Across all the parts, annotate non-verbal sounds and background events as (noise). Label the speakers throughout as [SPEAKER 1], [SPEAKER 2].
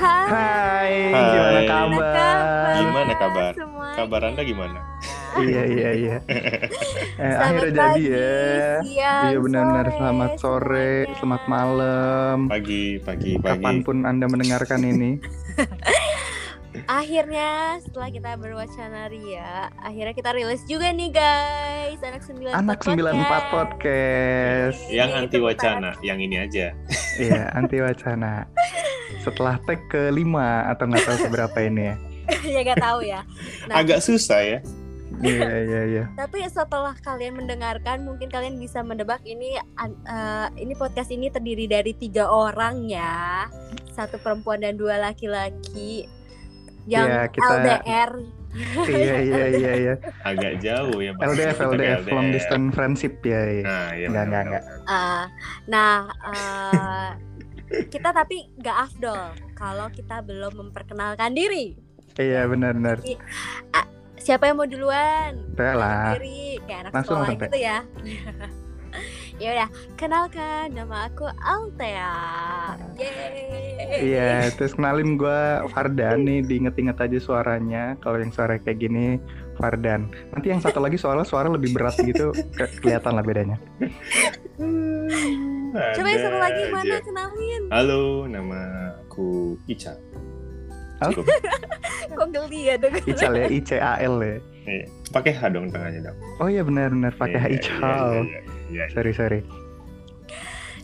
[SPEAKER 1] Hai.
[SPEAKER 2] Hai,
[SPEAKER 3] Hai.
[SPEAKER 2] gimana kabar?
[SPEAKER 3] Gimana kabar?
[SPEAKER 1] semuanya?
[SPEAKER 3] Kabar Anda gimana?
[SPEAKER 2] Iya iya iya. (laughs) Eh, akhirnya jadi
[SPEAKER 1] pagi,
[SPEAKER 2] ya.
[SPEAKER 1] siang,
[SPEAKER 2] Iya benar-benar selamat sore,
[SPEAKER 1] semuanya.
[SPEAKER 2] selamat malam.
[SPEAKER 3] Pagi, pagi, pagi.
[SPEAKER 2] Kapan pun Anda mendengarkan ini. (laughs)
[SPEAKER 1] Akhirnya setelah kita berwacana ria, akhirnya kita rilis juga nih guys, anak 94
[SPEAKER 2] Anak 94 podcast.
[SPEAKER 3] Yang
[SPEAKER 1] Ini
[SPEAKER 3] anti wacana, yang ini aja.
[SPEAKER 2] Iya, anti wacana. (laughs) Setelah tag kelima atau nggak tahu seberapa ini ya. (laughs)
[SPEAKER 1] ya gak tahu ya. Nah,
[SPEAKER 3] Agak susah ya.
[SPEAKER 2] Iya iya iya. (laughs)
[SPEAKER 1] Tapi setelah kalian mendengarkan, mungkin kalian bisa mendebak ini eh, ini podcast ini terdiri dari tiga orang ya, satu perempuan dan dua laki-laki yang
[SPEAKER 2] Iya, kita-
[SPEAKER 1] LDR. (laughs)
[SPEAKER 2] Iya iya iya iya.
[SPEAKER 3] Agak jauh ya. Pak.
[SPEAKER 2] LDF LDF long distance friendship ya. iya.
[SPEAKER 3] Nah, ya.
[SPEAKER 2] Enggak,
[SPEAKER 3] benar,
[SPEAKER 2] enggak,
[SPEAKER 3] benar.
[SPEAKER 1] Ah, nah, eh, kita tapi nggak afdol kalau kita belum memperkenalkan diri.
[SPEAKER 2] Iya benar benar.
[SPEAKER 1] Siapa yang mau duluan?
[SPEAKER 2] Lah.
[SPEAKER 1] Diri kayak anak
[SPEAKER 2] Langsung,
[SPEAKER 1] sekolah
[SPEAKER 2] langsung,
[SPEAKER 1] gitu ya. (laughs) ya udah, kenalkan nama aku Altea. Yeay.
[SPEAKER 2] Iya, terus kenalin gue Fardan nih, diinget-inget aja suaranya. Kalau yang suara kayak gini, Fardan. Nanti yang satu lagi soalnya suara lebih berat gitu, ke- kelihatan lah bedanya. (laughs)
[SPEAKER 1] Coba yang satu
[SPEAKER 3] Ada
[SPEAKER 1] lagi mana
[SPEAKER 3] aja.
[SPEAKER 1] kenalin?
[SPEAKER 3] Halo, nama aku Ica. Cukup. (laughs)
[SPEAKER 1] Kok geli ya dengar?
[SPEAKER 2] Ical ya, I C A L ya.
[SPEAKER 3] Iya. Pakai H dong tengahnya dong.
[SPEAKER 2] Oh iya benar-benar pakai
[SPEAKER 3] Iya,
[SPEAKER 2] H
[SPEAKER 3] iya,
[SPEAKER 2] Ical.
[SPEAKER 3] iya, iya, iya.
[SPEAKER 2] Sorry sorry.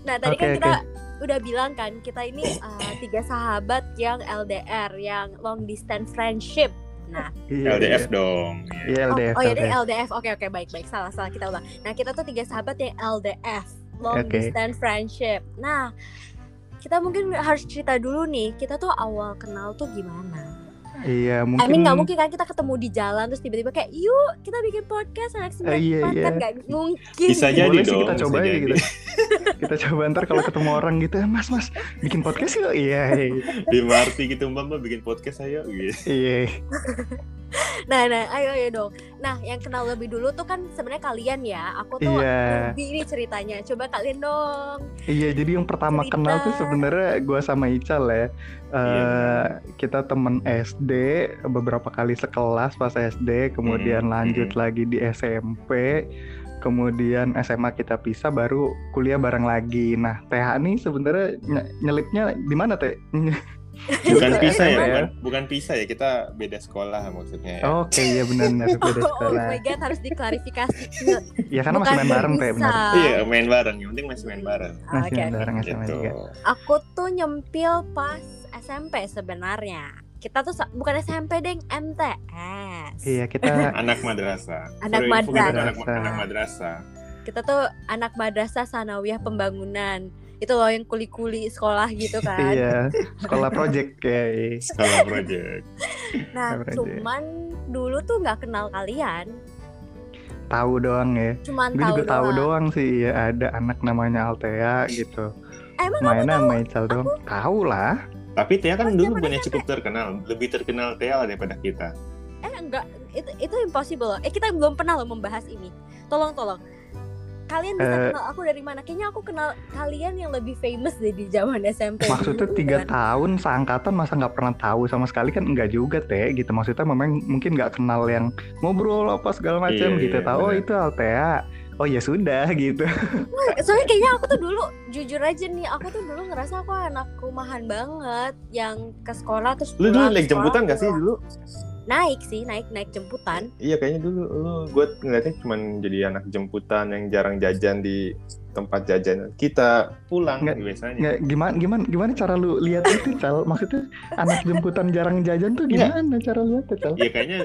[SPEAKER 1] Nah tadi kan
[SPEAKER 2] Oke,
[SPEAKER 1] kita udah bilang kan kita ini uh, (coughs) tiga sahabat yang LDR, yang long distance friendship. Nah,
[SPEAKER 2] Iya,
[SPEAKER 3] LDF
[SPEAKER 2] iya.
[SPEAKER 3] dong. Iya.
[SPEAKER 2] Iya
[SPEAKER 1] oh,
[SPEAKER 2] LDF.
[SPEAKER 1] oh ya
[SPEAKER 2] LDF.
[SPEAKER 1] LDF. Oke oke baik baik salah salah kita ulang. Nah kita tuh tiga sahabat yang LDF, long
[SPEAKER 2] Oke.
[SPEAKER 1] distance friendship. Nah kita mungkin harus cerita dulu nih kita tuh awal kenal tuh gimana?
[SPEAKER 2] Iya
[SPEAKER 1] I
[SPEAKER 2] mungkin.
[SPEAKER 1] mean nggak mungkin kan kita ketemu di jalan terus tiba-tiba kayak yuk kita bikin podcast anak sembilan
[SPEAKER 2] iya,
[SPEAKER 1] kan
[SPEAKER 2] iya.
[SPEAKER 1] nggak mungkin.
[SPEAKER 3] Bisa jadi
[SPEAKER 2] Boleh sih
[SPEAKER 3] dong.
[SPEAKER 2] kita
[SPEAKER 3] bisa
[SPEAKER 2] coba aja
[SPEAKER 3] jadi.
[SPEAKER 2] gitu. kita coba ntar kalau ketemu orang gitu, "Eh, mas mas bikin podcast yuk. Iya iya.
[SPEAKER 3] Di Marti gitu mbak mbak bikin podcast ayo gitu.
[SPEAKER 2] iya. (laughs)
[SPEAKER 1] Nah, nah, ayo ayo dong. Nah, yang kenal lebih dulu tuh kan sebenarnya kalian ya. Aku tuh
[SPEAKER 2] Iya.
[SPEAKER 1] lebih ini ceritanya. Coba kalian dong.
[SPEAKER 2] Iya, jadi yang pertama
[SPEAKER 1] Cerita.
[SPEAKER 2] kenal tuh sebenarnya gua sama Ical ya. Eh,
[SPEAKER 3] Iya,
[SPEAKER 2] kita temen SD, beberapa kali sekelas pas SD, kemudian
[SPEAKER 3] Mm,
[SPEAKER 2] lanjut
[SPEAKER 3] mm.
[SPEAKER 2] lagi di SMP, kemudian SMA kita pisah, baru kuliah bareng lagi. Nah, TH nih sebenarnya ny- nyelipnya di mana teh?
[SPEAKER 3] Bukan pisah ya,
[SPEAKER 2] SMA
[SPEAKER 3] bukan, bukan pisah ya. Kita beda sekolah maksudnya. Ya.
[SPEAKER 2] Oke, iya benar-benar (laughs) beda
[SPEAKER 1] Oh,
[SPEAKER 2] sekolah.
[SPEAKER 1] my god, harus diklarifikasi.
[SPEAKER 2] Ya karena masih
[SPEAKER 1] Bukan
[SPEAKER 2] main bareng teh, benar.
[SPEAKER 3] Iya main bareng. Yang penting masih main bareng.
[SPEAKER 2] Masih
[SPEAKER 1] Oke,
[SPEAKER 2] main
[SPEAKER 1] oke.
[SPEAKER 2] bareng SMA
[SPEAKER 3] Gitu.
[SPEAKER 2] juga.
[SPEAKER 1] Aku tuh nyempil pas SMP sebenarnya. Kita tuh bukan SMP deng, MTS.
[SPEAKER 2] Iya, kita (laughs)
[SPEAKER 3] Anak madrasah.
[SPEAKER 1] Anak
[SPEAKER 3] tuh Anak,
[SPEAKER 2] madrasah.
[SPEAKER 3] anak madrasah.
[SPEAKER 1] Kita tuh anak madrasah sanawiyah pembangunan. Itu loh yang kuli-kuli sekolah gitu kan.
[SPEAKER 2] iya, sekolah project kayak
[SPEAKER 3] Sekolah project.
[SPEAKER 1] Nah,
[SPEAKER 2] Average.
[SPEAKER 1] cuman dulu tuh nggak kenal kalian.
[SPEAKER 2] tahu doang ya.
[SPEAKER 1] Cuman
[SPEAKER 2] Gue
[SPEAKER 1] tahu
[SPEAKER 2] juga tahu
[SPEAKER 1] doang.
[SPEAKER 2] doang sih ya ada anak namanya Altea gitu.
[SPEAKER 1] Emang tahu?
[SPEAKER 2] sama Ical doang. Tahu lah.
[SPEAKER 3] Tapi Tia kan
[SPEAKER 1] Oh,
[SPEAKER 3] dulu bukannya cukup terkenal, lebih terkenal Tia daripada kita.
[SPEAKER 1] Eh enggak, itu itu impossible. loh. Eh kita belum pernah loh membahas ini. Tolong tolong. Kalian bisa
[SPEAKER 2] Eh.
[SPEAKER 1] kenal aku dari mana? Kayaknya aku kenal kalian yang lebih famous deh di zaman (laughs) SMP.
[SPEAKER 2] Maksudnya
[SPEAKER 1] dulu,
[SPEAKER 2] tiga
[SPEAKER 1] kan.
[SPEAKER 2] tahun seangkatan masa nggak pernah tahu sama sekali kan enggak juga teh gitu. Maksudnya memang mungkin nggak kenal yang ngobrol apa segala macam
[SPEAKER 3] Iya,
[SPEAKER 2] gitu.
[SPEAKER 3] iya,
[SPEAKER 2] tahu oh itu Altea. Oh ya sudah (laughs) gitu.
[SPEAKER 1] Soalnya kayaknya aku tuh dulu jujur aja nih, aku tuh dulu ngerasa aku anak rumahan banget yang ke sekolah terus
[SPEAKER 3] Lu dulu naik jemputan gak sih dulu?
[SPEAKER 1] Naik sih, naik naik jemputan.
[SPEAKER 3] Iya kayaknya dulu lu gue ngeliatnya cuman jadi anak jemputan yang jarang jajan di tempat jajan. Kita pulang
[SPEAKER 2] Nggak-
[SPEAKER 3] biasanya.
[SPEAKER 2] Nggak gimana gimana gimana cara lu lihat itu Cal? Maksudnya anak jemputan jarang jajan tuh
[SPEAKER 3] Nggak.
[SPEAKER 2] gimana cara lihat Cal?
[SPEAKER 3] Iya kayaknya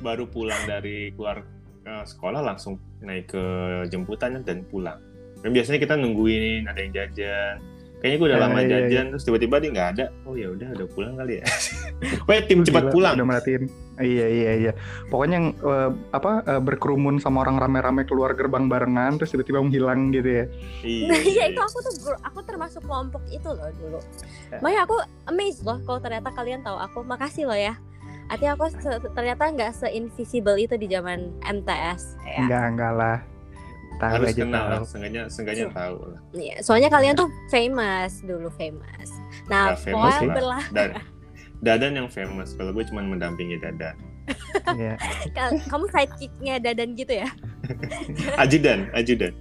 [SPEAKER 3] baru pulang dari keluar eh, sekolah langsung naik ke jemputan dan pulang. Dan biasanya kita nungguin ada yang jajan. Kayaknya gue udah
[SPEAKER 2] Ah,
[SPEAKER 3] lama
[SPEAKER 2] iya, iya.
[SPEAKER 3] jajan terus tiba-tiba dia nggak ada. Oh ya udah udah pulang kali ya. (laughs) Weh tim
[SPEAKER 2] Gila,
[SPEAKER 3] cepat pulang.
[SPEAKER 2] Udah merhatiin. Iya iya iya. Pokoknya yang eh, apa eh, berkerumun sama orang rame-rame keluar gerbang barengan terus tiba-tiba menghilang gitu ya.
[SPEAKER 3] Iya.
[SPEAKER 1] Nah iya itu aku tuh aku termasuk kelompok itu loh dulu.
[SPEAKER 2] Ya.
[SPEAKER 1] Makanya aku amazed loh kalau ternyata kalian tahu aku. Makasih loh ya. Artinya aku ternyata nggak se-invisible itu di zaman MTS. Ya.
[SPEAKER 2] Enggak enggak lah. Tahu
[SPEAKER 3] Harus
[SPEAKER 2] aja
[SPEAKER 3] kenal lah,
[SPEAKER 2] tahu.
[SPEAKER 3] seenggaknya seenggaknya tahu lah.
[SPEAKER 1] Iya, soalnya kalian tuh famous dulu famous. Nah,
[SPEAKER 3] Ya, famous
[SPEAKER 1] pokoknya
[SPEAKER 3] lah.
[SPEAKER 1] berlah (laughs)
[SPEAKER 3] Dadan yang famous. Kalau gue cuma mendampingi Dadan.
[SPEAKER 2] Iya. (laughs)
[SPEAKER 1] Ka- Kamu sidekicknya Dadan gitu ya? (laughs)
[SPEAKER 3] Ajudan, ajudan.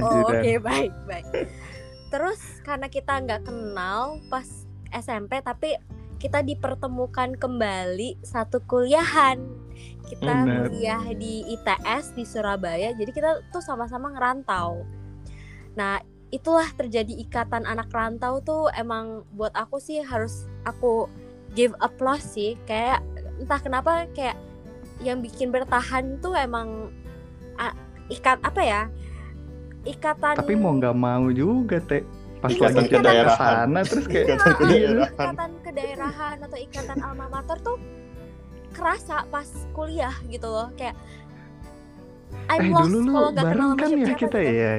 [SPEAKER 1] Oh, Oke
[SPEAKER 2] Ajudan.
[SPEAKER 1] baik baik. Terus karena kita nggak kenal pas SMP tapi kita dipertemukan kembali satu kuliahan. Kita
[SPEAKER 2] Benar.
[SPEAKER 1] kuliah di ITS di Surabaya. Jadi kita tuh sama-sama ngerantau. Nah itulah terjadi ikatan anak rantau tuh emang buat aku sih harus aku give applause sih kayak entah kenapa kayak yang bikin bertahan tuh emang a- ikat apa ya ikatan
[SPEAKER 2] Tapi mau nggak mau juga teh. Pas
[SPEAKER 1] Iya,
[SPEAKER 2] lagi
[SPEAKER 3] ikatan
[SPEAKER 2] kita ke
[SPEAKER 3] kedaerahan.
[SPEAKER 2] sana terus kayak
[SPEAKER 3] Ikatan
[SPEAKER 1] Iya,
[SPEAKER 3] kedaerahan.
[SPEAKER 1] ikatan kedaerahan atau ikatan alma mater tuh kerasa pas kuliah gitu loh kayak I'm
[SPEAKER 2] eh
[SPEAKER 1] lost
[SPEAKER 2] dulu lu
[SPEAKER 1] kalau nggak kenal
[SPEAKER 2] kan ya kita
[SPEAKER 1] gitu.
[SPEAKER 2] ya.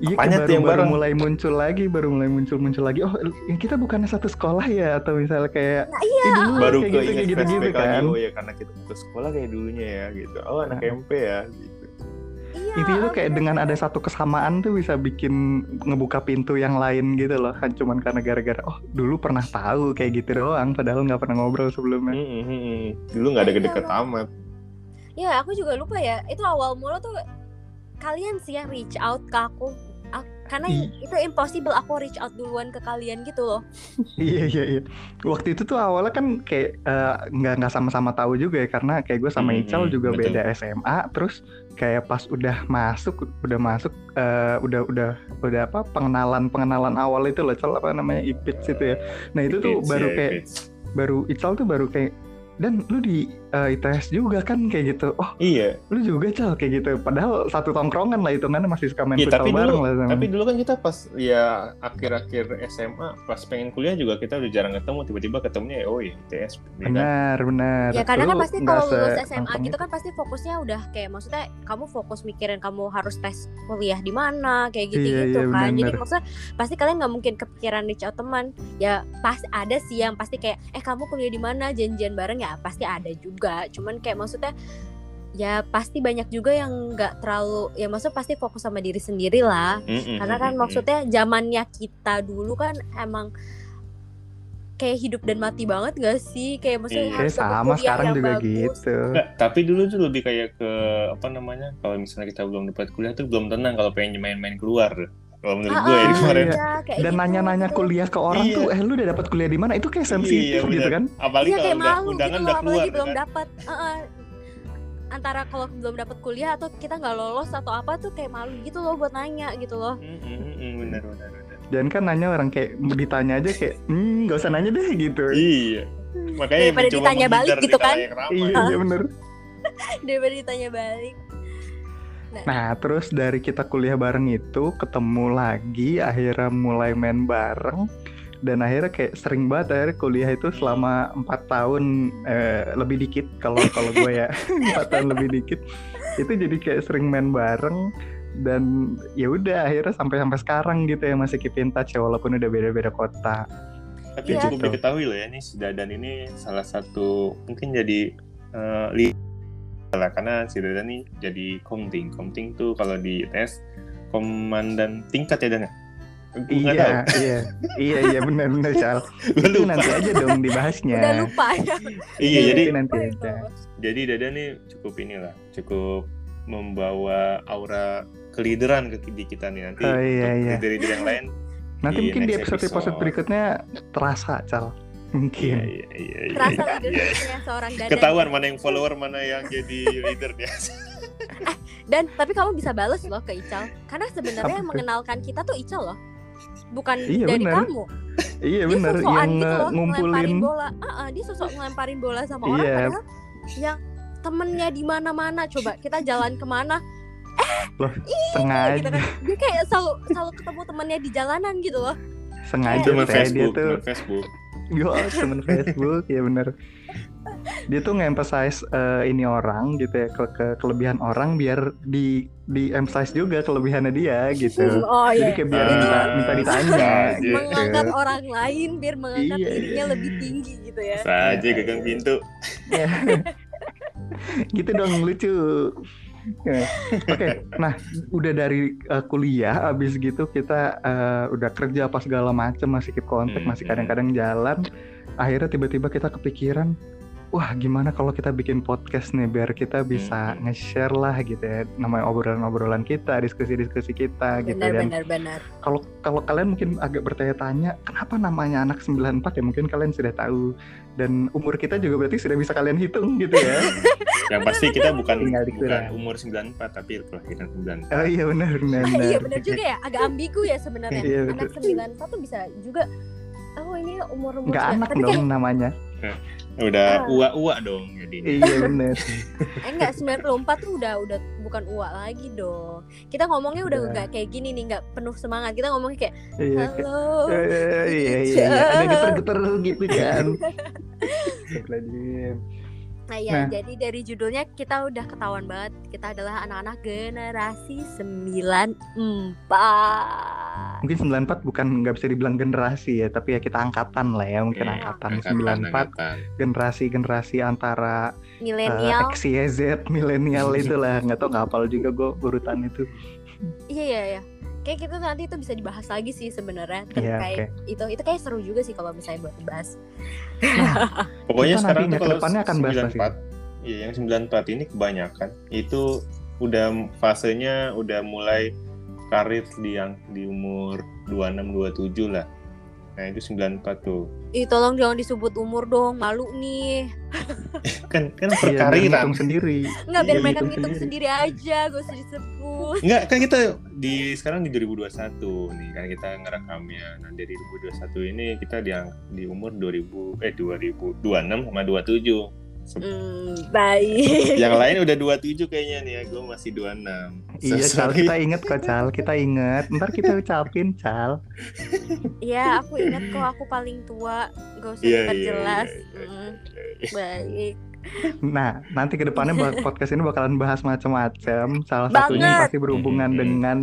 [SPEAKER 2] Iya
[SPEAKER 3] Apanya
[SPEAKER 2] kayak
[SPEAKER 3] tuh yang
[SPEAKER 2] baru, baru
[SPEAKER 3] bareng?
[SPEAKER 2] mulai muncul lagi, baru mulai muncul-muncul lagi. Oh, yang kita bukannya satu sekolah ya atau misalnya kayak
[SPEAKER 1] Nah, iya
[SPEAKER 2] "Ih, dulu
[SPEAKER 3] Baru
[SPEAKER 2] kayak
[SPEAKER 3] ke
[SPEAKER 2] gitu, kayak gitu, gitu kan.
[SPEAKER 3] Oh ya karena kita satu sekolah kayak dulunya ya gitu. Oh anak
[SPEAKER 2] Nah.
[SPEAKER 3] MP ya gitu.
[SPEAKER 1] Iya,
[SPEAKER 2] Intinya tuh kayak dengan ada satu kesamaan tuh bisa bikin ngebuka pintu yang lain gitu loh. Kan cuman karena gara-gara oh dulu pernah tahu kayak gitu doang padahal nggak pernah ngobrol sebelumnya.
[SPEAKER 3] Mm, mm, mm. Dulu nggak ada
[SPEAKER 1] Iya,
[SPEAKER 3] deket amat.
[SPEAKER 1] Ya, aku juga lupa ya. Itu awal mula tuh kalian sih yang reach out ke aku. Karena
[SPEAKER 2] Ih.
[SPEAKER 1] itu impossible aku reach out duluan ke kalian gitu loh. (laughs)
[SPEAKER 2] Iya iya iya. Waktu itu tuh awalnya kan kayak eh, nggak nggak sama-sama tahu juga ya karena kayak gue sama
[SPEAKER 3] Hmm,
[SPEAKER 2] Ical
[SPEAKER 3] hmm,
[SPEAKER 2] juga
[SPEAKER 3] betul.
[SPEAKER 2] beda SMA. Terus kayak pas udah masuk udah masuk eh, udah udah udah apa pengenalan pengenalan awal itu loh Cal apa namanya IPITS itu ya. Nah itu tuh
[SPEAKER 3] Fits,
[SPEAKER 2] baru
[SPEAKER 3] ya,
[SPEAKER 2] kayak
[SPEAKER 3] fits.
[SPEAKER 2] baru Ical tuh baru kayak dan lu di eh, ITS juga kan kayak gitu. Oh
[SPEAKER 3] Iya.
[SPEAKER 2] lu juga Cal kayak gitu. Padahal satu tongkrongan lah hitungannya masih suka main
[SPEAKER 3] Iya,
[SPEAKER 2] futsal
[SPEAKER 3] tapi
[SPEAKER 2] bareng
[SPEAKER 3] dulu,
[SPEAKER 2] lah sama.
[SPEAKER 3] tapi dulu kan kita pas ya akhir-akhir SMA, pas pengen kuliah juga kita udah jarang ketemu, tiba-tiba ketemunya ya, oh iya ITS. beda.
[SPEAKER 2] Benar benar.
[SPEAKER 1] Ya karena kan pasti kalau lulus SMA gitu kan pasti fokusnya udah kayak maksudnya kamu fokus mikirin kamu harus tes kuliah di mana kayak gitu
[SPEAKER 2] Iya,
[SPEAKER 1] gitu
[SPEAKER 2] iya,
[SPEAKER 1] kan. Jadi
[SPEAKER 2] bener.
[SPEAKER 1] maksudnya pasti kalian nggak mungkin kepikiran reach out teman. Ya pasti ada sih yang pasti kayak eh kamu kuliah di mana janjian bareng ya pasti ada juga. Cuman kayak maksudnya ya pasti banyak juga yang nggak terlalu ya maksudnya pasti fokus sama diri sendiri lah.
[SPEAKER 3] Mm-mm,
[SPEAKER 1] Karena kan maksudnya zamannya kita dulu kan emang kayak hidup dan mati banget gak sih? Kayak maksudnya
[SPEAKER 3] Iya.
[SPEAKER 2] sama
[SPEAKER 1] kuliah
[SPEAKER 2] sekarang
[SPEAKER 1] yang
[SPEAKER 2] juga
[SPEAKER 1] bagus.
[SPEAKER 2] gitu.
[SPEAKER 3] Nggak, tapi dulu tuh lebih kayak ke apa namanya? Kalau misalnya kita belum dapat kuliah tuh belum tenang kalau pengen main-main keluar. Kalau menurut
[SPEAKER 1] Ah,
[SPEAKER 3] gue ya
[SPEAKER 1] ah,
[SPEAKER 3] kemarin.
[SPEAKER 1] iya,
[SPEAKER 2] Dan
[SPEAKER 1] gitu,
[SPEAKER 2] nanya-nanya
[SPEAKER 1] gitu.
[SPEAKER 2] kuliah ke orang
[SPEAKER 3] Iya.
[SPEAKER 2] tuh, eh lu udah dapat kuliah di mana? Itu kayak sensitif
[SPEAKER 3] Iya,
[SPEAKER 2] gitu kan?
[SPEAKER 3] Apalagi
[SPEAKER 1] Iya
[SPEAKER 3] kalau
[SPEAKER 1] kayak
[SPEAKER 3] udah
[SPEAKER 1] malu gitu
[SPEAKER 3] undangan
[SPEAKER 1] loh,
[SPEAKER 3] udah keluar.
[SPEAKER 1] apalagi belum
[SPEAKER 3] kan?
[SPEAKER 1] dapat. Heeh. antara kalau belum dapat kuliah atau kita nggak lolos atau apa tuh kayak malu gitu loh buat nanya gitu loh.
[SPEAKER 3] Mm, mm, mm, benar benar benar.
[SPEAKER 2] Dan kan nanya orang kayak ditanya aja kayak, hmm gak usah nanya deh gitu.
[SPEAKER 3] Iya. Makanya
[SPEAKER 1] Daripada ditanya balik gitu kan.
[SPEAKER 2] Iya, iya bener. (laughs)
[SPEAKER 1] Daripada ditanya balik.
[SPEAKER 2] Nah terus dari kita kuliah bareng itu ketemu lagi, akhirnya mulai main bareng. Dan akhirnya kayak sering banget akhirnya kuliah itu selama empat tahun eh, lebih dikit kalau kalau gue ya (laughs) empat tahun lebih dikit itu jadi kayak sering main bareng dan ya udah akhirnya sampai sampai sekarang gitu ya masih keep in touch ya walaupun udah beda-beda kota.
[SPEAKER 3] Tapi
[SPEAKER 1] Iya.
[SPEAKER 3] cukup diketahui loh ya nih si Dadan ini salah satu mungkin jadi lead lah karena si Dadan ini jadi komting. Komting tuh kalau di tes komandan tingkat ya Dan ya?
[SPEAKER 2] Iya, iya, iya, iya benar-benar Cal. (laughs)
[SPEAKER 3] Gue
[SPEAKER 2] Itu
[SPEAKER 3] lupa.
[SPEAKER 2] nanti aja dong dibahasnya.
[SPEAKER 1] Udah lupa ya.
[SPEAKER 3] Iya jadi
[SPEAKER 2] Itu nanti aja.
[SPEAKER 3] jadi Dadan nih cukup inilah cukup membawa aura kelideran ke di kita nih nanti
[SPEAKER 2] Oh, iya, iya.
[SPEAKER 3] leader-leader yang lain
[SPEAKER 2] Nanti
[SPEAKER 3] Iya,
[SPEAKER 2] mungkin di
[SPEAKER 3] next
[SPEAKER 2] episode episode
[SPEAKER 3] episode.
[SPEAKER 2] berikutnya terasa Cal. Mungkin.
[SPEAKER 3] iya iya iya iya,
[SPEAKER 1] Terasa
[SPEAKER 3] iya, iya.
[SPEAKER 1] seorang Dadan.
[SPEAKER 3] ketahuan mana yang follower mana yang jadi leader dia (laughs)
[SPEAKER 1] Dan tapi kamu bisa bales loh ke Ical. Karena sebenarnya
[SPEAKER 2] Apa
[SPEAKER 1] yang
[SPEAKER 2] tuh?
[SPEAKER 1] mengenalkan kita tuh Ical loh. Bukan
[SPEAKER 2] Iya,
[SPEAKER 1] dari
[SPEAKER 2] benar.
[SPEAKER 1] kamu.
[SPEAKER 2] Iya
[SPEAKER 1] Dia
[SPEAKER 2] bener
[SPEAKER 1] sosokan
[SPEAKER 2] yang
[SPEAKER 1] gitu loh,
[SPEAKER 2] eh, ngumpulin.
[SPEAKER 1] bola. Ah, ah, dia sosok ngelemparin bola sama orang
[SPEAKER 2] Iya.
[SPEAKER 1] padahal yang temennya di mana-mana coba kita jalan ke mana
[SPEAKER 2] sengaja
[SPEAKER 1] gitu kan dia kayak selalu selalu ketemu temennya di jalanan gitu loh
[SPEAKER 2] sengaja teh, dia
[SPEAKER 3] Facebook
[SPEAKER 2] tuh
[SPEAKER 3] teman Facebook
[SPEAKER 2] yo temen (laughs) Facebook ya bener. Dia tuh nge-emphasize eh, ini orang gitu ya ke, ke kelebihan orang biar di di emphasize juga kelebihannya dia gitu.
[SPEAKER 1] Oh
[SPEAKER 2] jadi
[SPEAKER 1] iya
[SPEAKER 2] kayak biar
[SPEAKER 3] Ah,
[SPEAKER 2] minta, minta ditanya
[SPEAKER 3] iya.
[SPEAKER 1] mengangkat
[SPEAKER 2] gitu
[SPEAKER 1] orang lain biar mengangkat
[SPEAKER 2] Iya,
[SPEAKER 1] dirinya
[SPEAKER 2] iya.
[SPEAKER 1] lebih tinggi gitu ya.
[SPEAKER 3] Saja gagang pintu. (laughs)
[SPEAKER 2] Gitu dong lucu Oke, nah udah dari uh, kuliah, abis gitu kita uh, udah kerja apa segala macem, masih keep kontak,
[SPEAKER 3] Hmm,
[SPEAKER 2] masih kadang-kadang jalan. Akhirnya tiba-tiba kita kepikiran, wah gimana kalau kita bikin podcast nih biar kita bisa
[SPEAKER 3] Hmm.
[SPEAKER 2] nge-share lah gitu ya, namanya obrolan-obrolan kita, diskusi-diskusi kita gitu
[SPEAKER 1] benar
[SPEAKER 2] dan
[SPEAKER 1] benar benar
[SPEAKER 2] kalau kalau kalian mungkin agak bertanya-tanya kenapa namanya anak 94 ya mungkin kalian sudah tahu dan umur kita juga berarti sudah bisa kalian hitung gitu ya. (laughs)
[SPEAKER 3] Yang pasti kita bukan
[SPEAKER 2] Tinggal
[SPEAKER 3] bukan umur 94 tapi kelahiran 94.
[SPEAKER 2] oh iya benar benar. (laughs)
[SPEAKER 1] iya
[SPEAKER 2] benar.
[SPEAKER 1] benar juga ya agak ambigu ya sebenarnya
[SPEAKER 2] Iya,
[SPEAKER 1] anak 94 tuh bisa juga oh ini umur umur
[SPEAKER 2] Nggak anak
[SPEAKER 1] tapi
[SPEAKER 2] dong namanya.
[SPEAKER 3] Udah
[SPEAKER 1] Ah.
[SPEAKER 3] ua-ua dong jadi.
[SPEAKER 2] iya benar. (laughs)
[SPEAKER 1] eh enggak 94 tuh udah udah bukan uak lagi dong kita ngomongnya udah nggak kayak gini nih nggak penuh semangat kita ngomongnya kayak
[SPEAKER 2] Iya.
[SPEAKER 1] halo
[SPEAKER 2] Eh, iya iya iya (laughs) ada geter-geter gitu kan. (laughs)
[SPEAKER 1] Nah ya,
[SPEAKER 2] Nah.
[SPEAKER 1] jadi dari judulnya kita udah ketahuan banget kita adalah anak-anak generasi 94.
[SPEAKER 2] Mungkin 94 bukan nggak bisa dibilang generasi ya, tapi ya kita angkatan lah ya, mungkin
[SPEAKER 3] Hmm,
[SPEAKER 2] angkatan,
[SPEAKER 3] angkatan,
[SPEAKER 2] 94
[SPEAKER 3] angkatan.
[SPEAKER 2] generasi-generasi antara
[SPEAKER 1] Milenial.
[SPEAKER 2] uh, X, Y, Z, milenial (laughs) itulah nggak tau nggak hafal juga gue urutan itu.
[SPEAKER 1] Iya iya iya. Kayak gitu nanti itu bisa dibahas lagi sih sebenarnya
[SPEAKER 2] Iya,
[SPEAKER 1] terkait itu. Itu kayak seru juga sih kalau misalnya buat dibahas. (laughs)
[SPEAKER 3] Pokoknya
[SPEAKER 2] Kita
[SPEAKER 3] sekarang tuh
[SPEAKER 2] ke
[SPEAKER 3] kalau
[SPEAKER 2] depannya akan bahas pasti.
[SPEAKER 3] 94, iya yang 94 ini kebanyakan itu udah fasenya udah mulai karir di yang di umur 26 27 lah. Nah, itu 94 tuh.
[SPEAKER 1] Ih tolong jangan disebut umur dong, malu nih. (laughs)
[SPEAKER 3] Kan kan
[SPEAKER 2] Iya,
[SPEAKER 3] perkariran.
[SPEAKER 2] ngitung sendiri.
[SPEAKER 1] Enggak biar
[SPEAKER 3] Iya,
[SPEAKER 1] mereka
[SPEAKER 2] ngitung sendiri
[SPEAKER 1] aja, gak usah disebut.
[SPEAKER 3] Enggak, kan kita di sekarang di 2021 nih kan kita ngerekamnya. Nah, dari 2021 ini kita di di umur 2000 eh 2026 sama 27.
[SPEAKER 1] Hmm, baik.
[SPEAKER 3] Yang lain udah 27 kayaknya nih ya, gue masih 26. So,
[SPEAKER 2] Iya, Cal,
[SPEAKER 3] sorry.
[SPEAKER 2] kita inget kok, Cal. Kita inget. Ntar kita ucapin, Cal.
[SPEAKER 1] Iya, aku ingat kok aku paling tua. Gak usah
[SPEAKER 3] Iya, iya,
[SPEAKER 1] diperjelas.
[SPEAKER 3] iya, iya,
[SPEAKER 1] Mm,
[SPEAKER 3] iya.
[SPEAKER 1] baik.
[SPEAKER 2] Nah, nanti ke depannya (laughs) podcast ini bakalan bahas macam-macam. Salah
[SPEAKER 1] Banget.
[SPEAKER 2] satunya pasti berhubungan dengan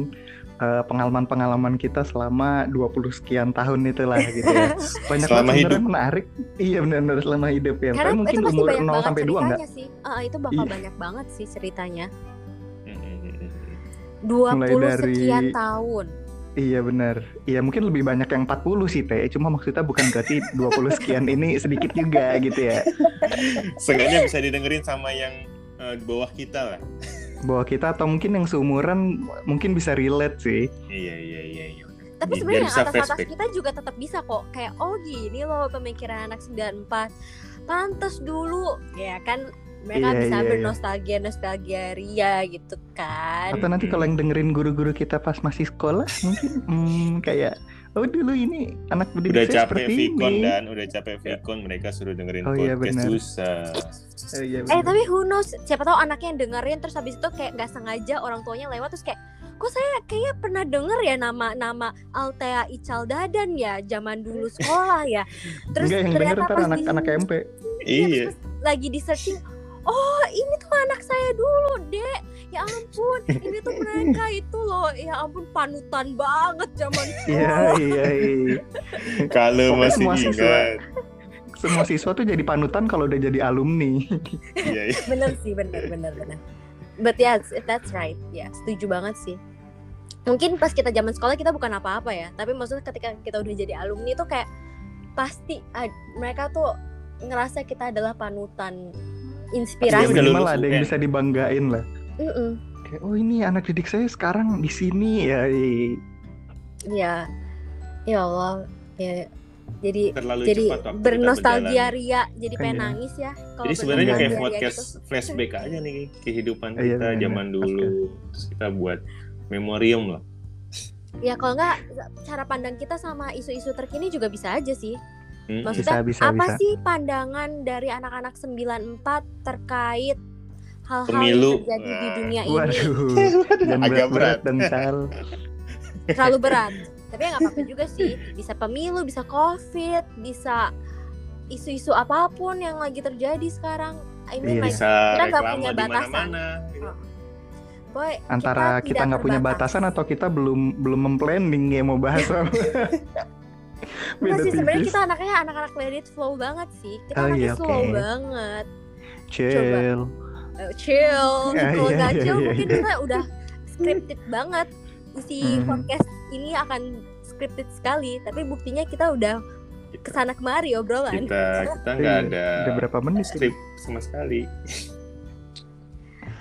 [SPEAKER 2] eh, pengalaman-pengalaman kita selama 20 sekian tahun itulah gitu ya. (laughs) Banyak
[SPEAKER 3] Selama
[SPEAKER 2] banget
[SPEAKER 3] hidup.
[SPEAKER 2] menarik. Iya benar-benar selama hidup ya.
[SPEAKER 1] Karena
[SPEAKER 2] Tapi mungkin
[SPEAKER 1] itu
[SPEAKER 2] umur
[SPEAKER 1] banyak
[SPEAKER 2] 0
[SPEAKER 1] banget
[SPEAKER 2] sampai 2 enggak?
[SPEAKER 1] sih. Ah, itu bakal
[SPEAKER 2] Iya.
[SPEAKER 1] banyak banget sih ceritanya.
[SPEAKER 3] Mm-mm.
[SPEAKER 1] 20
[SPEAKER 2] dari-
[SPEAKER 1] sekian tahun.
[SPEAKER 2] Iya benar. Iya mungkin lebih banyak yang 40 sih Teh. Cuma maksudnya bukan berarti 20 sekian ini sedikit juga gitu ya.
[SPEAKER 3] Seenggaknya bisa didengerin sama yang eh, di bawah kita lah.
[SPEAKER 2] Bahwa kita atau mungkin yang seumuran mungkin bisa relate sih.
[SPEAKER 3] Iya iya iya iya.
[SPEAKER 1] Tapi
[SPEAKER 3] Biar
[SPEAKER 1] sebenarnya yang atas-atas kita juga tetap bisa kok. Kayak oh gini loh pemikiran anak 94. Pantes dulu ya kan mereka
[SPEAKER 2] Iya,
[SPEAKER 1] bisa
[SPEAKER 2] iya, iya.
[SPEAKER 1] bernostalgia nostalgia ria gitu kan.
[SPEAKER 2] Atau nanti kalau yang dengerin guru-guru kita pas masih sekolah mungkin (laughs) hmm, kayak oh dulu ini anak
[SPEAKER 3] Udah capek
[SPEAKER 2] seperti
[SPEAKER 3] Vicon
[SPEAKER 2] ini.
[SPEAKER 3] dan udah capek Vicon mereka suruh dengerin
[SPEAKER 2] Oh, iya,
[SPEAKER 3] podcast
[SPEAKER 2] benar.
[SPEAKER 3] susah.
[SPEAKER 2] Oh, iya,
[SPEAKER 1] Eh tapi who knows siapa tahu anaknya yang dengerin terus habis itu kayak nggak sengaja orang tuanya lewat terus kayak kok saya kayak pernah denger ya nama nama Altea Ical Dadan ya zaman dulu sekolah ya (laughs) terus
[SPEAKER 2] Enggak yang denger
[SPEAKER 1] ternyata pas
[SPEAKER 2] anak-anak MP.
[SPEAKER 1] Iya,
[SPEAKER 3] Iya.
[SPEAKER 1] terus lagi di searching oh ini tuh anak saya dulu dek ya ampun (laughs) ini tuh mereka itu loh ya ampun panutan banget zaman (laughs)
[SPEAKER 2] Iya iya iya. (laughs)
[SPEAKER 3] Kalau
[SPEAKER 2] Pokoknya
[SPEAKER 3] masih
[SPEAKER 2] semua siswa.
[SPEAKER 3] ingat.
[SPEAKER 2] Semua siswa tuh jadi panutan kalau udah jadi alumni.
[SPEAKER 3] Iya iya.
[SPEAKER 1] bener sih bener bener bener but yeah that's right ya setuju banget sih mungkin pas kita zaman sekolah kita bukan apa-apa ya tapi maksudnya ketika kita udah jadi alumni tuh kayak pasti ad- mereka tuh ngerasa kita adalah panutan inspirasi
[SPEAKER 3] udah
[SPEAKER 2] minimal
[SPEAKER 3] lulus
[SPEAKER 2] ada yang
[SPEAKER 3] UN.
[SPEAKER 2] bisa dibanggain lah.
[SPEAKER 1] Mm-mm.
[SPEAKER 2] Kayak, oh ini anak didik saya sekarang di sini ya. iya.
[SPEAKER 1] ya ya Allah ya jadi
[SPEAKER 3] Terlalu
[SPEAKER 1] jadi bernostalgia ria jadi pengen
[SPEAKER 2] Iya.
[SPEAKER 1] nangis ya kalau
[SPEAKER 3] Jadi sebenarnya kayak
[SPEAKER 1] ria
[SPEAKER 3] podcast flashback aja nih kehidupan
[SPEAKER 2] Iya,
[SPEAKER 3] kita zaman dulu. Terus kita buat memorium lah.
[SPEAKER 1] gitu. ya kalau nggak cara pandang kita sama isu-isu terkini juga bisa aja sih. Maksudnya
[SPEAKER 2] Bisa, bisa,
[SPEAKER 1] apa
[SPEAKER 2] bisa.
[SPEAKER 1] sih pandangan dari anak-anak 94 terkait hal-hal
[SPEAKER 3] Pemilu.
[SPEAKER 1] yang terjadi di dunia ini
[SPEAKER 2] Waduh, dan (laughs)
[SPEAKER 3] Agak berat.
[SPEAKER 2] dan Cal.
[SPEAKER 1] terlalu berat. Tapi ya nggak apa-apa juga sih. Bisa pemilu, bisa covid, bisa isu-isu apa pun yang lagi terjadi sekarang. I mean
[SPEAKER 2] Iya.
[SPEAKER 1] like,
[SPEAKER 3] Bisa
[SPEAKER 1] kita nggak punya batasan.
[SPEAKER 3] gitu.
[SPEAKER 1] boy,
[SPEAKER 2] Antara kita nggak punya batasan atau kita belum belum memplanning ya mau bahas apa. (laughs)
[SPEAKER 1] Enggak sih sebenarnya kita anaknya anak-anak let it flow banget sih. Kita
[SPEAKER 2] Oh,
[SPEAKER 1] anaknya
[SPEAKER 2] iya,
[SPEAKER 1] slow banget.
[SPEAKER 2] Chill.
[SPEAKER 1] eh, chill. (laughs)
[SPEAKER 2] Ya,
[SPEAKER 1] Kalau nggak
[SPEAKER 2] iya,
[SPEAKER 1] chill
[SPEAKER 2] iya,
[SPEAKER 1] mungkin
[SPEAKER 2] iya.
[SPEAKER 1] kita udah scripted banget. Isi
[SPEAKER 2] Mhm.
[SPEAKER 1] podcast ini akan scripted sekali, tapi buktinya kita udah ke sana kemari obrolan.
[SPEAKER 3] kita kita nggak
[SPEAKER 2] Iya,
[SPEAKER 3] ada
[SPEAKER 2] Udah berapa menit
[SPEAKER 3] skrip sama sekali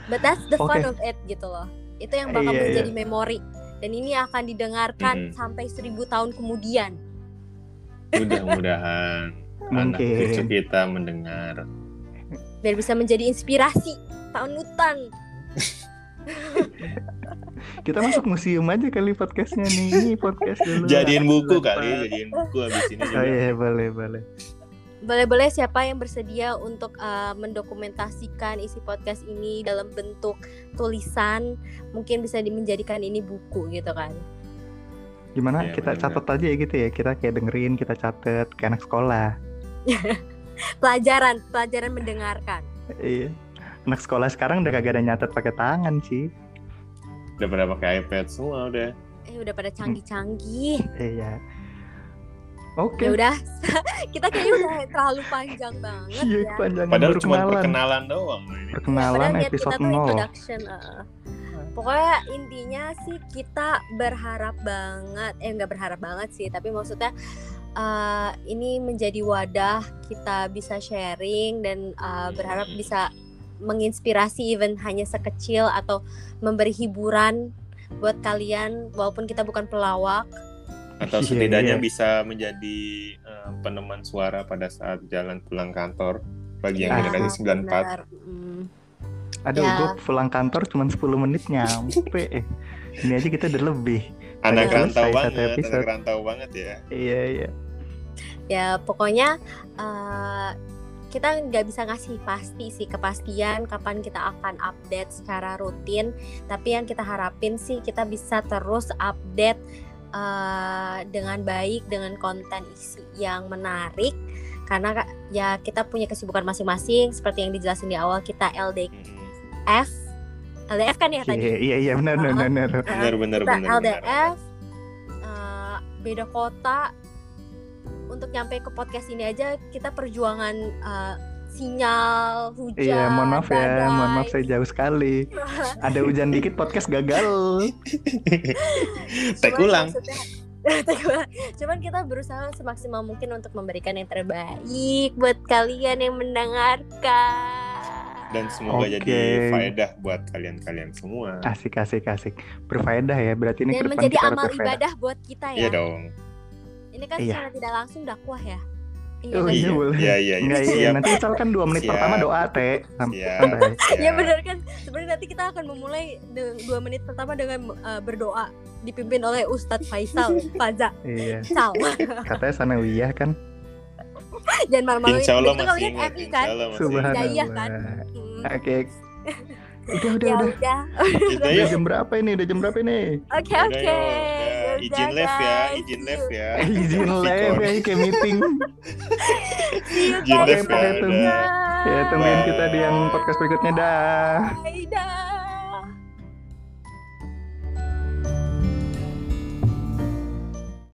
[SPEAKER 1] But that's the fun
[SPEAKER 2] Oke.
[SPEAKER 1] of it gitu loh. Itu yang bakal
[SPEAKER 2] Iya, iya.
[SPEAKER 1] menjadi memori. Dan ini akan didengarkan
[SPEAKER 3] Mhm.
[SPEAKER 1] sampai seribu tahun kemudian.
[SPEAKER 3] Mudah-mudahan anak cucu
[SPEAKER 2] Mungkin.
[SPEAKER 3] kita mendengar
[SPEAKER 1] Biar bisa menjadi inspirasi panutan.
[SPEAKER 2] Kita masuk museum aja kali podcastnya nih. Ini podcast dulu.
[SPEAKER 3] jadiin buku kali jadiin buku habis ini
[SPEAKER 2] Oh
[SPEAKER 3] juga
[SPEAKER 2] iya boleh boleh.
[SPEAKER 1] Boleh-boleh siapa yang bersedia untuk uh, mendokumentasikan isi podcast ini dalam bentuk tulisan, mungkin bisa di- menjadikan ini buku gitu kan.
[SPEAKER 2] Gimana
[SPEAKER 3] Iya,
[SPEAKER 2] kita
[SPEAKER 3] benar-benar.
[SPEAKER 2] catat aja ya gitu ya. Kita kayak dengerin, kita catat kayak anak sekolah. (laughs)
[SPEAKER 1] Pelajaran, pelajaran mendengarkan.
[SPEAKER 2] Iya. Anak sekolah sekarang udah kagak ada nyatet pakai tangan sih.
[SPEAKER 3] udah pada pakai iPad semua udah
[SPEAKER 1] Eh udah pada canggih-canggih.
[SPEAKER 2] Iya.
[SPEAKER 1] Ya
[SPEAKER 2] Oke.
[SPEAKER 1] udah, (laughs) kita kayaknya udah terlalu panjang banget
[SPEAKER 2] Iya,
[SPEAKER 1] ya.
[SPEAKER 2] kepanjangan
[SPEAKER 3] padahal cuma
[SPEAKER 2] kenalan.
[SPEAKER 3] perkenalan doang loh ini
[SPEAKER 2] Perkenalan
[SPEAKER 1] Padahal niat
[SPEAKER 2] episode
[SPEAKER 1] kita tuh
[SPEAKER 2] 0.
[SPEAKER 1] introduction. uh. Pokoknya intinya sih kita berharap banget, eh nggak berharap banget sih, tapi maksudnya uh, ini menjadi wadah kita bisa sharing dan uh, berharap bisa menginspirasi even hanya sekecil atau memberi hiburan buat kalian walaupun kita bukan pelawak.
[SPEAKER 3] atau (laughs)
[SPEAKER 2] Iya,
[SPEAKER 3] setidaknya
[SPEAKER 2] iya.
[SPEAKER 3] bisa menjadi eh, peneman suara pada saat jalan pulang kantor bagi
[SPEAKER 2] Iya,
[SPEAKER 3] yang generasi 94
[SPEAKER 1] benar. Mm.
[SPEAKER 2] Aduh,
[SPEAKER 1] Ya.
[SPEAKER 2] gue pulang kantor cuma 10 menit nyampe. Eh, Ini aja kita udah lebih.
[SPEAKER 3] anak
[SPEAKER 2] Udah
[SPEAKER 3] rantau banget
[SPEAKER 2] episode.
[SPEAKER 3] anak rantau banget ya
[SPEAKER 2] Iya, iya.
[SPEAKER 1] ya pokoknya eh, kita nggak bisa ngasih pasti sih kepastian kapan kita akan update secara rutin tapi yang kita harapin sih kita bisa terus update eh, dengan baik dengan konten isi yang menarik karena ka- ya kita punya kesibukan masing-masing seperti yang dijelasin di awal kita LDF LDF kan ya tadi
[SPEAKER 2] Iya, iya, iya, benar, benar, benar.
[SPEAKER 1] Nah,
[SPEAKER 3] bener
[SPEAKER 1] kita
[SPEAKER 3] bener bener.
[SPEAKER 1] LDF eh, beda kota untuk nyampe ke podcast ini aja kita perjuangan eh, sinyal hujan
[SPEAKER 2] Iya, mohon maaf ya,
[SPEAKER 1] badai.
[SPEAKER 2] mohon maaf saya jauh sekali. (laughs) Ada hujan dikit podcast gagal. (laughs)
[SPEAKER 3] Tek ulang.
[SPEAKER 1] Cuman kita berusaha semaksimal mungkin untuk memberikan yang terbaik buat kalian yang mendengarkan.
[SPEAKER 3] Dan semoga
[SPEAKER 2] Oke.
[SPEAKER 3] jadi faedah buat kalian-kalian semua
[SPEAKER 2] Asik, asik, asik. Berfaedah ya, berarti ini
[SPEAKER 1] dan
[SPEAKER 2] ke depan
[SPEAKER 1] menjadi amal
[SPEAKER 2] berfaedah.
[SPEAKER 1] ibadah buat kita ya.
[SPEAKER 3] iya dong
[SPEAKER 1] Ini kan
[SPEAKER 2] Iya.
[SPEAKER 1] secara tidak langsung dakwah ya.
[SPEAKER 2] Oh,
[SPEAKER 1] nggak
[SPEAKER 2] iya,
[SPEAKER 1] sih?
[SPEAKER 2] boleh.
[SPEAKER 3] iya iya iya
[SPEAKER 2] Enggak, iya.
[SPEAKER 3] siap
[SPEAKER 2] Nanti misalkan dua menit
[SPEAKER 3] Siap.
[SPEAKER 2] pertama doa, Teh.
[SPEAKER 1] Ya
[SPEAKER 3] Siap.
[SPEAKER 1] benar kan. Sebenarnya nanti kita akan memulai dua menit pertama dengan uh, berdoa dipimpin oleh Ustadz Faisal Faza
[SPEAKER 2] Iya.
[SPEAKER 1] Sal.
[SPEAKER 2] Katanya sanawiyah kan.
[SPEAKER 1] Jangan malu-maluin.
[SPEAKER 3] Insya Allah masih ingat
[SPEAKER 1] MI
[SPEAKER 3] Insya
[SPEAKER 1] kan?
[SPEAKER 3] Allah masih
[SPEAKER 2] Subhanallah.
[SPEAKER 3] ingat.
[SPEAKER 1] Kan?
[SPEAKER 2] Oke. Udah, udah,
[SPEAKER 1] Ya
[SPEAKER 2] udah.
[SPEAKER 1] udah.
[SPEAKER 3] Udah
[SPEAKER 2] Udah
[SPEAKER 3] yuk
[SPEAKER 2] jam berapa ini? Udah jam berapa ini?
[SPEAKER 1] Oke
[SPEAKER 3] Udah
[SPEAKER 1] oke.
[SPEAKER 3] Udah.
[SPEAKER 1] Yaudah,
[SPEAKER 3] izin live ya izin live ya (laughs)
[SPEAKER 2] Izin live ya, kayak meeting.
[SPEAKER 3] Izin live ya udah
[SPEAKER 2] Ya, tungguin kita di yang podcast berikutnya dah.
[SPEAKER 1] Bye. Dah.